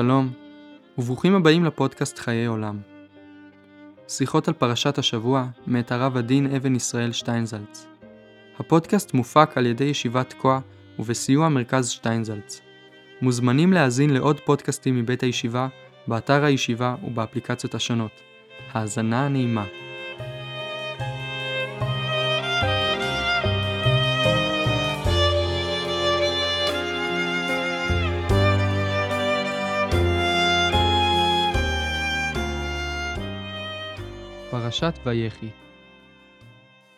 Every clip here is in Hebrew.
שלום, וברוכים הבאים לפודקאסט חיי עולם. שיחות על פרשת השבוע, מאת הרב הדין אבן ישראל שטיינזלץ. הפודקאסט מופק על ידי ישיבת תקוע ובסיוע מרכז שטיינזלץ. מוזמנים להאזין לעוד פודקאסטים מבית הישיבה, באתר הישיבה ובאפליקציות השונות. האזנה נעימה. פרשת ויחי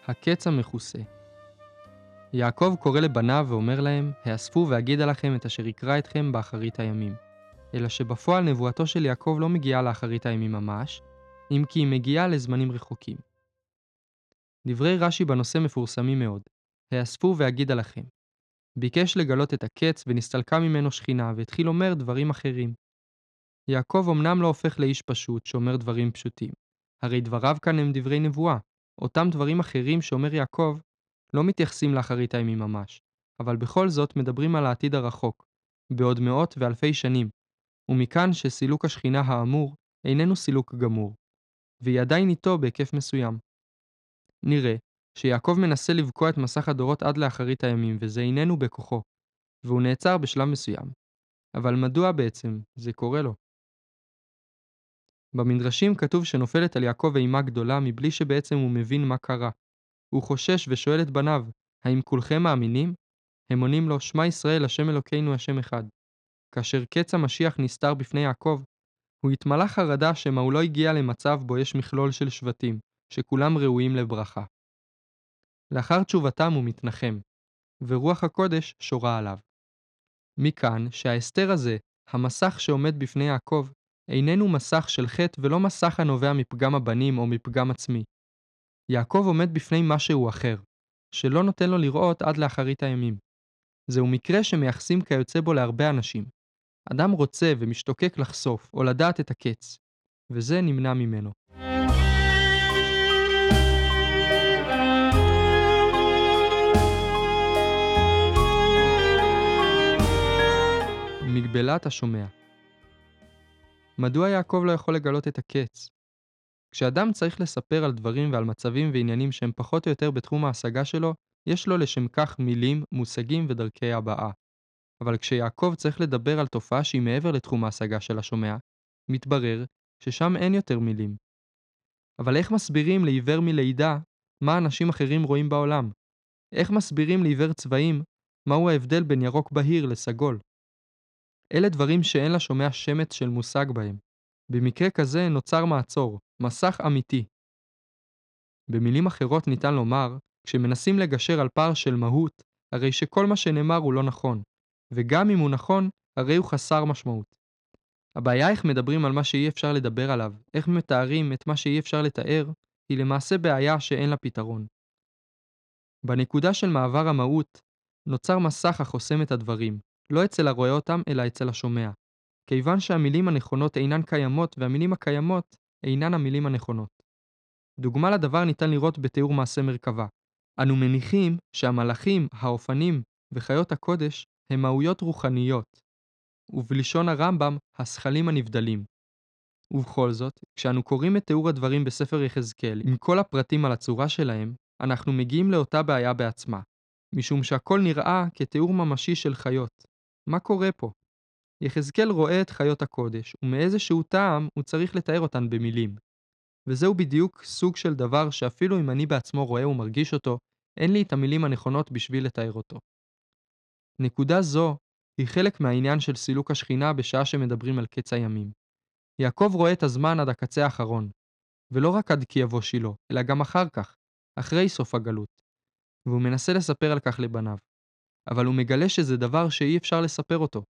הקץ המכוסה יעקב קורא לבניו ואומר להם, האספו ואגידה לכם את אשר יקרא אתכם באחרית הימים. אלא שבפועל נבואתו של יעקב לא מגיעה לאחרית הימים ממש, אם כי היא מגיעה לזמנים רחוקים. דברי רש"י בנושא מפורסמים מאוד, האספו ואגידה לכם. ביקש לגלות את הקץ ונסתלקה ממנו שכינה והתחיל אומר דברים אחרים. יעקב אמנם לא הופך לאיש פשוט שאומר דברים פשוטים, הרי דבריו כאן הם דברי נבואה. אותם דברים אחרים שאומר יעקב לא מתייחסים לאחרית הימים ממש, אבל בכל זאת מדברים על העתיד הרחוק, בעוד מאות ואלפי שנים, ומכאן שסילוק השכינה האמור איננו סילוק גמור, והיא עדיין איתו בהיקף מסוים. נראה שיעקב מנסה לבקוע את מסך הדורות עד לאחרית הימים, וזה איננו בכוחו, והוא נעצר בשלב מסוים. אבל מדוע בעצם זה קורה לו? במדרשים כתוב שנופלת על יעקב אימה גדולה מבלי שבעצם הוא מבין מה קרה. הוא חושש ושואל את בניו, האם כולכם מאמינים? הם עונים לו, שמע ישראל, השם אלוקינו, השם אחד. כאשר קץ המשיח נסתר בפני יעקב, הוא התמלא חרדה שמא הוא לא הגיע למצב בו יש מכלול של שבטים, שכולם ראויים לברכה. לאחר תשובתם הוא מתנחם, ורוח הקודש שורה עליו. מכאן שההסתר הזה, המסך שעומד בפני יעקב, איננו מסך של חטא ולא מסך הנובע מפגם הבנים או מפגם עצמי. יעקב עומד בפני משהו אחר, שלא נותן לו לראות עד לאחרית הימים. זהו מקרה שמייחסים כיוצא בו להרבה אנשים. אדם רוצה ומשתוקק לחשוף או לדעת את הקץ, וזה נמנע ממנו. מגבלת השומע מדוע יעקב לא יכול לגלות את הקץ? כשאדם צריך לספר על דברים ועל מצבים ועניינים שהם פחות או יותר בתחום ההשגה שלו, יש לו לשם כך מילים, מושגים ודרכי הבעה. אבל כשיעקב צריך לדבר על תופעה שהיא מעבר לתחום ההשגה של השומע, מתברר ששם אין יותר מילים. אבל איך מסבירים לעיוור מלידה מה אנשים אחרים רואים בעולם? איך מסבירים לעיוור צבעים מהו ההבדל בין ירוק בהיר לסגול? אלה דברים שאין לשומע שמץ של מושג בהם. במקרה כזה נוצר מעצור, מסך אמיתי. במילים אחרות ניתן לומר, כשמנסים לגשר על פער של מהות, הרי שכל מה שנאמר הוא לא נכון, וגם אם הוא נכון, הרי הוא חסר משמעות. הבעיה איך מדברים על מה שאי אפשר לדבר עליו, איך מתארים את מה שאי אפשר לתאר, היא למעשה בעיה שאין לה פתרון. בנקודה של מעבר המהות, נוצר מסך החוסם את הדברים, לא אצל הרואה אותם, אלא אצל השומע. כיוון שהמילים הנכונות אינן קיימות, והמילים הקיימות אינן המילים הנכונות. דוגמה לדבר ניתן לראות בתיאור מעשה מרכבה. אנו מניחים שהמלאכים, האופנים וחיות הקודש הם מהויות רוחניות, ובלשון הרמב"ם, השכלים הנבדלים. ובכל זאת, כשאנו קוראים את תיאור הדברים בספר יחזקאל עם כל הפרטים על הצורה שלהם, אנחנו מגיעים לאותה בעיה בעצמה, משום שהכל נראה כתיאור ממשי של חיות. מה קורה פה? יחזקאל רואה את חיות הקודש, ומאיזשהו טעם הוא צריך לתאר אותן במילים. וזהו בדיוק סוג של דבר שאפילו אם אני בעצמו רואה ומרגיש אותו, אין לי את המילים הנכונות בשביל לתאר אותו. נקודה זו היא חלק מהעניין של סילוק השכינה בשעה שמדברים על קץ הימים. יעקב רואה את הזמן עד הקצה האחרון, ולא רק עד כי יבוא שילה, אלא גם אחר כך, אחרי סוף הגלות, והוא מנסה לספר על כך לבניו. אבל הוא מגלה שזה דבר שאי אפשר לספר אותו.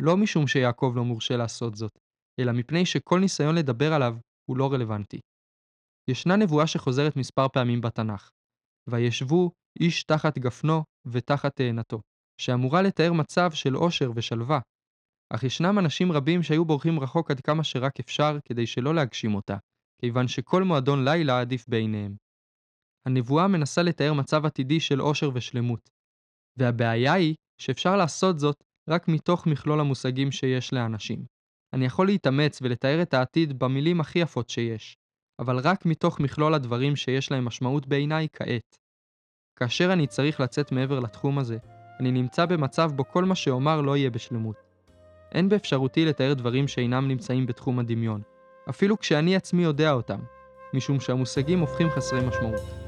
לא משום שיעקב לא מורשה לעשות זאת, אלא מפני שכל ניסיון לדבר עליו הוא לא רלוונטי. ישנה נבואה שחוזרת מספר פעמים בתנ"ך, וישבו איש תחת גפנו ותחת תאנתו, שאמורה לתאר מצב של עושר ושלווה. אך ישנם אנשים רבים שהיו בורחים רחוק עד כמה שרק אפשר כדי שלא להגשים אותה, כיוון שכל מועדון לילה עדיף בעיניהם. הנבואה מנסה לתאר מצב עתידי של עושר ושלמות, והבעיה היא שאפשר לעשות זאת רק מתוך מכלול המושגים שיש לאנשים. אני יכול להתאמץ ולתאר את העתיד במילים הכי יפות שיש, אבל רק מתוך מכלול הדברים שיש להם משמעות בעיניי כעת. כאשר אני צריך לצאת מעבר לתחום הזה, אני נמצא במצב בו כל מה שאומר לא יהיה בשלמות. אין באפשרותי לתאר דברים שאינם נמצאים בתחום הדמיון, אפילו כשאני עצמי יודע אותם, משום שהמושגים הופכים חסרי משמעות.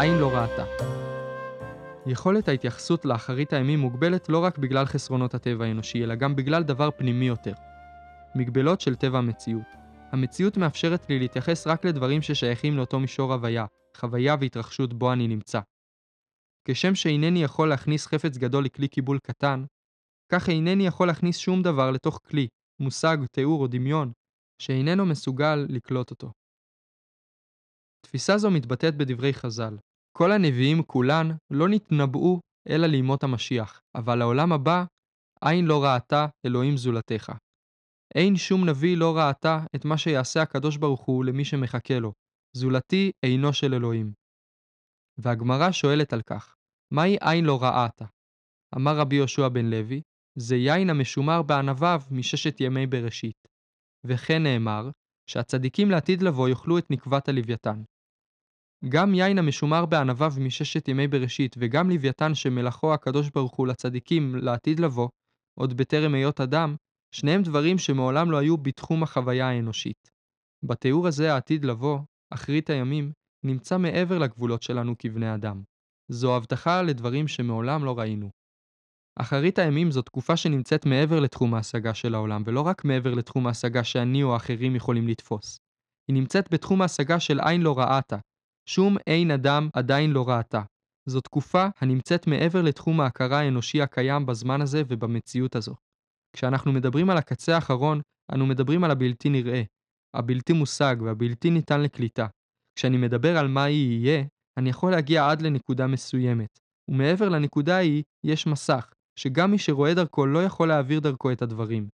עין לא ראתה. יכולת ההתייחסות לאחרית הימים מוגבלת לא רק בגלל חסרונות הטבע האנושי, אלא גם בגלל דבר פנימי יותר. מגבלות של טבע המציאות. המציאות מאפשרת לי להתייחס רק לדברים ששייכים לאותו מישור הוויה, חוויה והתרחשות בו אני נמצא. כשם שאינני יכול להכניס חפץ גדול לכלי קיבול קטן, כך אינני יכול להכניס שום דבר לתוך כלי, מושג, תיאור או דמיון, שאיננו מסוגל לקלוט אותו. תפיסה זו מתבטאת בדברי חז"ל. כל הנביאים כולן לא נתנבאו אלא לימות המשיח, אבל לעולם הבא, עין לא ראתה אלוהים זולתך. אין שום נביא לא ראתה את מה שיעשה הקדוש ברוך הוא למי שמחכה לו, זולתי עינו של אלוהים. והגמרא שואלת על כך, מהי עין לא ראתה? אמר רבי יהושע בן לוי, זה יין המשומר בענביו מששת ימי בראשית. וכן נאמר, שהצדיקים לעתיד לבוא יאכלו את נקבת הלוויתן. גם יין המשומר בענביו מששת ימי בראשית, וגם לוויתן שמלאכו הקדוש ברוך הוא לצדיקים לעתיד לבוא, עוד בטרם היות אדם, שניהם דברים שמעולם לא היו בתחום החוויה האנושית. בתיאור הזה העתיד לבוא, אחרית הימים, נמצא מעבר לגבולות שלנו כבני אדם. זו הבטחה לדברים שמעולם לא ראינו. אחרית הימים זו תקופה שנמצאת מעבר לתחום ההשגה של העולם, ולא רק מעבר לתחום ההשגה שאני או האחרים יכולים לתפוס. היא נמצאת בתחום ההשגה של עין לא ראתה, שום עין אדם עדיין לא ראתה. זו תקופה הנמצאת מעבר לתחום ההכרה האנושי הקיים בזמן הזה ובמציאות הזו. כשאנחנו מדברים על הקצה האחרון, אנו מדברים על הבלתי נראה, הבלתי מושג והבלתי ניתן לקליטה. כשאני מדבר על מה יהיה, אני יכול להגיע עד לנקודה מסוימת, ומעבר לנקודה ההיא יש מסך, שגם מי שרואה דרכו לא יכול להעביר דרכו את הדברים.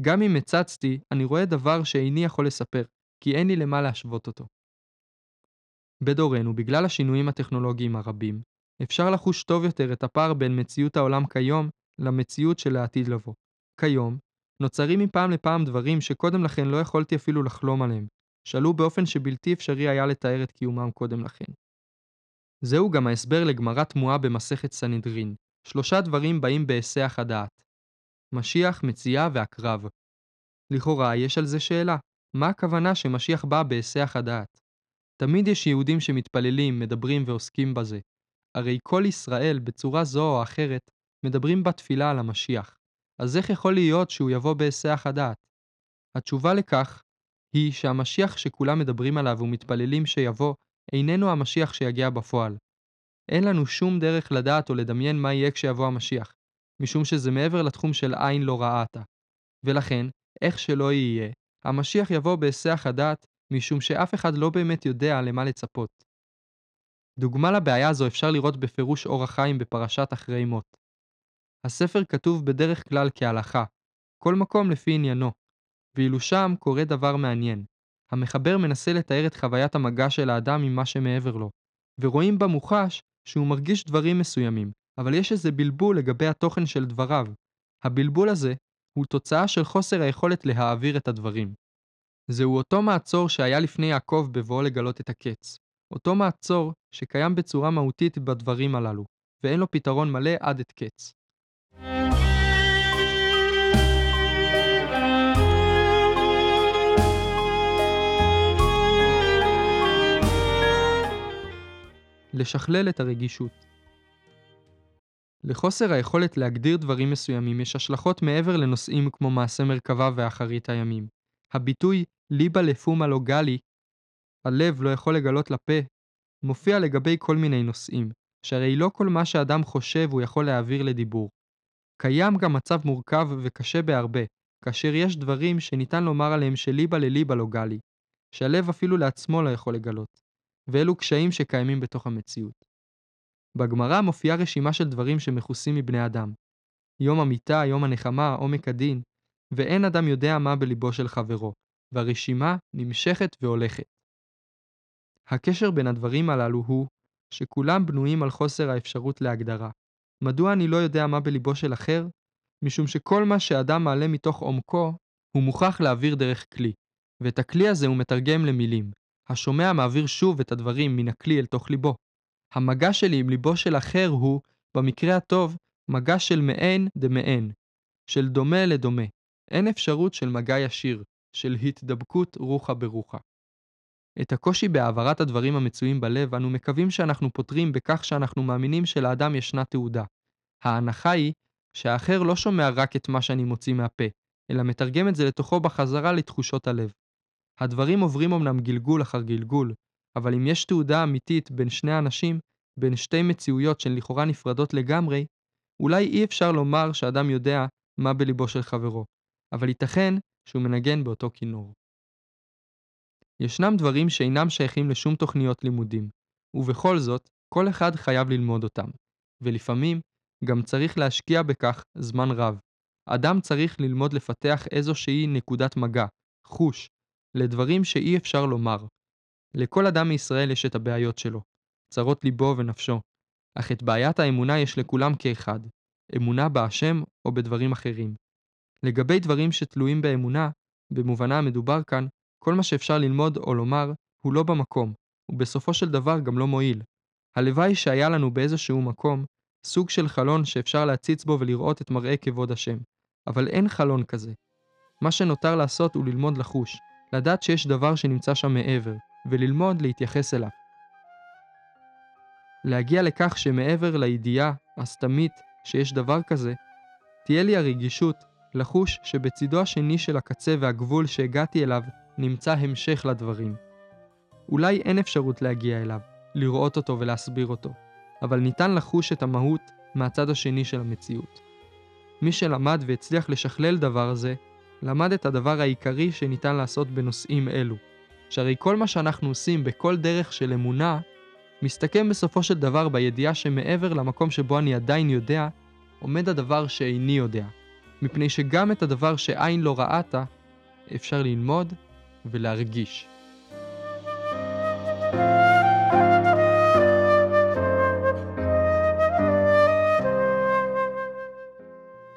גם אם הצצתי, אני רואה דבר שאיני יכול לספר, כי אין לי למה להשוות אותו. בדורנו, בגלל השינויים הטכנולוגיים הרבים, אפשר לחוש טוב יותר את הפער בין מציאות העולם כיום למציאות של העתיד לבוא. כיום, נוצרים מפעם לפעם דברים שקודם לכן לא יכולתי אפילו לחלום עליהם, שעלו באופן שבלתי אפשרי היה לתאר את קיומם קודם לכן. זהו גם ההסבר לגמרא תמוהה במסכת סנהדרין. שלושה דברים באים בהיסח הדעת. משיח, מציאה ועקרב. לכאורה יש על זה שאלה, מה הכוונה שמשיח בא בהיסח הדעת? תמיד יש יהודים שמתפללים, מדברים ועוסקים בזה. הרי כל ישראל, בצורה זו או אחרת, מדברים בתפילה על המשיח. אז איך יכול להיות שהוא יבוא בהיסח הדעת? התשובה לכך היא שהמשיח שכולם מדברים עליו ומתפללים שיבוא, איננו המשיח שיגיע בפועל. אין לנו שום דרך לדעת או לדמיין מה יהיה כשיבוא המשיח, משום שזה מעבר לתחום של עין לא ראתה. ולכן, איך שלא יהיה, המשיח יבוא בהיסח הדעת משום שאף אחד לא באמת יודע למה לצפות. דוגמה לבעיה הזו אפשר לראות בפירוש אור החיים בפרשת אחרי מות. הספר כתוב בדרך כלל כהלכה, כל מקום לפי עניינו, ואילו שם קורה דבר מעניין. המחבר מנסה לתאר את חוויית המגע של האדם עם מה שמעבר לו, ורואים במוחש שהוא מרגיש דברים מסוימים, אבל יש איזה בלבול לגבי התוכן של דבריו. הבלבול הזה הוא תוצאה של חוסר היכולת להעביר את הדברים. זהו אותו מעצור שהיה לפני יעקב בבואו לגלות את הקץ. אותו מעצור שקיים בצורה מהותית בדברים הללו, ואין לו פתרון מלא עד את קץ. לשכלל את הרגישות. לחוסר היכולת להגדיר דברים מסוימים יש השלכות מעבר לנושאים כמו מעשה מרכבה ואחרית הימים. הביטוי ליבה לפומה לא גלי, הלב לא יכול לגלות לפה, מופיע לגבי כל מיני נושאים, שהרי לא כל מה שאדם חושב הוא יכול להעביר לדיבור. קיים גם מצב מורכב וקשה בהרבה, כאשר יש דברים שניתן לומר עליהם שליבה לליבה לא גלי, שהלב אפילו לעצמו לא יכול לגלות, ואלו קשיים שקיימים בתוך המציאות. בגמרא מופיעה רשימה של דברים שמכוסים מבני אדם. יום המיטה, יום הנחמה, עומק הדין, ואין אדם יודע מה בליבו של חברו, והרשימה נמשכת והולכת. הקשר בין הדברים הללו הוא שכולם בנויים על חוסר האפשרות להגדרה. מדוע אני לא יודע מה בליבו של אחר? משום שכל מה שאדם מעלה מתוך עומקו, הוא מוכרח להעביר דרך כלי, ואת הכלי הזה הוא מתרגם למילים. השומע מעביר שוב את הדברים מן הכלי אל תוך ליבו. המגע שלי עם ליבו של אחר הוא, במקרה הטוב, מגע של מעין דמעין, של דומה לדומה. אין אפשרות של מגע ישיר, של התדבקות רוחה ברוחה. את הקושי בהעברת הדברים המצויים בלב אנו מקווים שאנחנו פותרים בכך שאנחנו מאמינים שלאדם ישנה תעודה. ההנחה היא שהאחר לא שומע רק את מה שאני מוציא מהפה, אלא מתרגם את זה לתוכו בחזרה לתחושות הלב. הדברים עוברים אמנם גלגול אחר גלגול, אבל אם יש תעודה אמיתית בין שני אנשים, בין שתי מציאויות שהן לכאורה נפרדות לגמרי, אולי אי אפשר לומר שאדם יודע מה בליבו של חברו, אבל ייתכן שהוא מנגן באותו כינור. ישנם דברים שאינם שייכים לשום תוכניות לימודים, ובכל זאת, כל אחד חייב ללמוד אותם, ולפעמים גם צריך להשקיע בכך זמן רב. אדם צריך ללמוד לפתח איזושהי נקודת מגע, חוש, לדברים שאי אפשר לומר. לכל אדם מישראל יש את הבעיות שלו, צרות ליבו ונפשו, אך את בעיית האמונה יש לכולם כאחד, אמונה בהשם או בדברים אחרים. לגבי דברים שתלויים באמונה, במובנה המדובר כאן, כל מה שאפשר ללמוד או לומר הוא לא במקום, ובסופו של דבר גם לא מועיל. הלוואי שהיה לנו באיזשהו מקום סוג של חלון שאפשר להציץ בו ולראות את מראה כבוד השם, אבל אין חלון כזה. מה שנותר לעשות הוא ללמוד לחוש, לדעת שיש דבר שנמצא שם מעבר, וללמוד להתייחס אליו. להגיע לכך שמעבר לידיעה הסתמית שיש דבר כזה, תהיה לי הרגישות לחוש שבצידו השני של הקצה והגבול שהגעתי אליו נמצא המשך לדברים. אולי אין אפשרות להגיע אליו, לראות אותו ולהסביר אותו, אבל ניתן לחוש את המהות מהצד השני של המציאות. מי שלמד והצליח לשכלל דבר זה, למד את הדבר העיקרי שניתן לעשות בנושאים אלו, שהרי כל מה שאנחנו עושים בכל דרך של אמונה, מסתכם בסופו של דבר בידיעה שמעבר למקום שבו אני עדיין יודע, עומד הדבר שאיני יודע. מפני שגם את הדבר שעין לא ראתה, אפשר ללמוד ולהרגיש.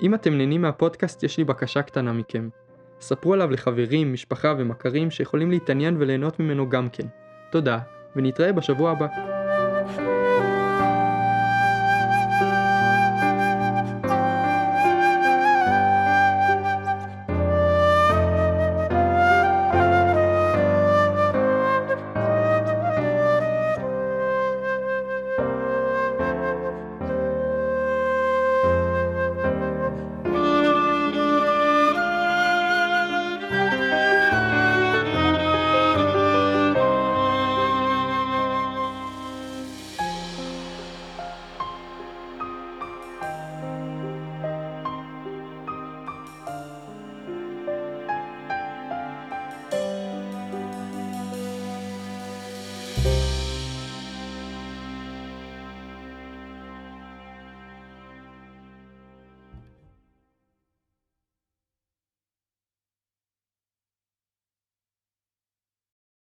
אם אתם נהנים מהפודקאסט, יש לי בקשה קטנה מכם. ספרו עליו לחברים, משפחה ומכרים שיכולים להתעניין וליהנות ממנו גם כן. תודה, ונתראה בשבוע הבא.